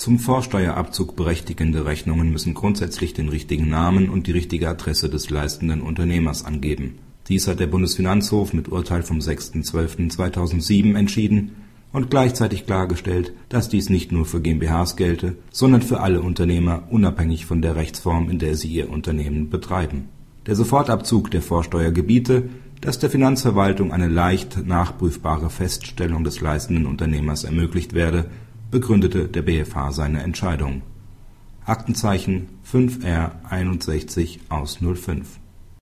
Zum Vorsteuerabzug berechtigende Rechnungen müssen grundsätzlich den richtigen Namen und die richtige Adresse des leistenden Unternehmers angeben. Dies hat der Bundesfinanzhof mit Urteil vom 6.12.2007 entschieden und gleichzeitig klargestellt, dass dies nicht nur für GmbHs gelte, sondern für alle Unternehmer unabhängig von der Rechtsform, in der sie ihr Unternehmen betreiben. Der Sofortabzug der Vorsteuer gebiete, dass der Finanzverwaltung eine leicht nachprüfbare Feststellung des leistenden Unternehmers ermöglicht werde, begründete der BfH seine Entscheidung. Aktenzeichen 5R61 aus 05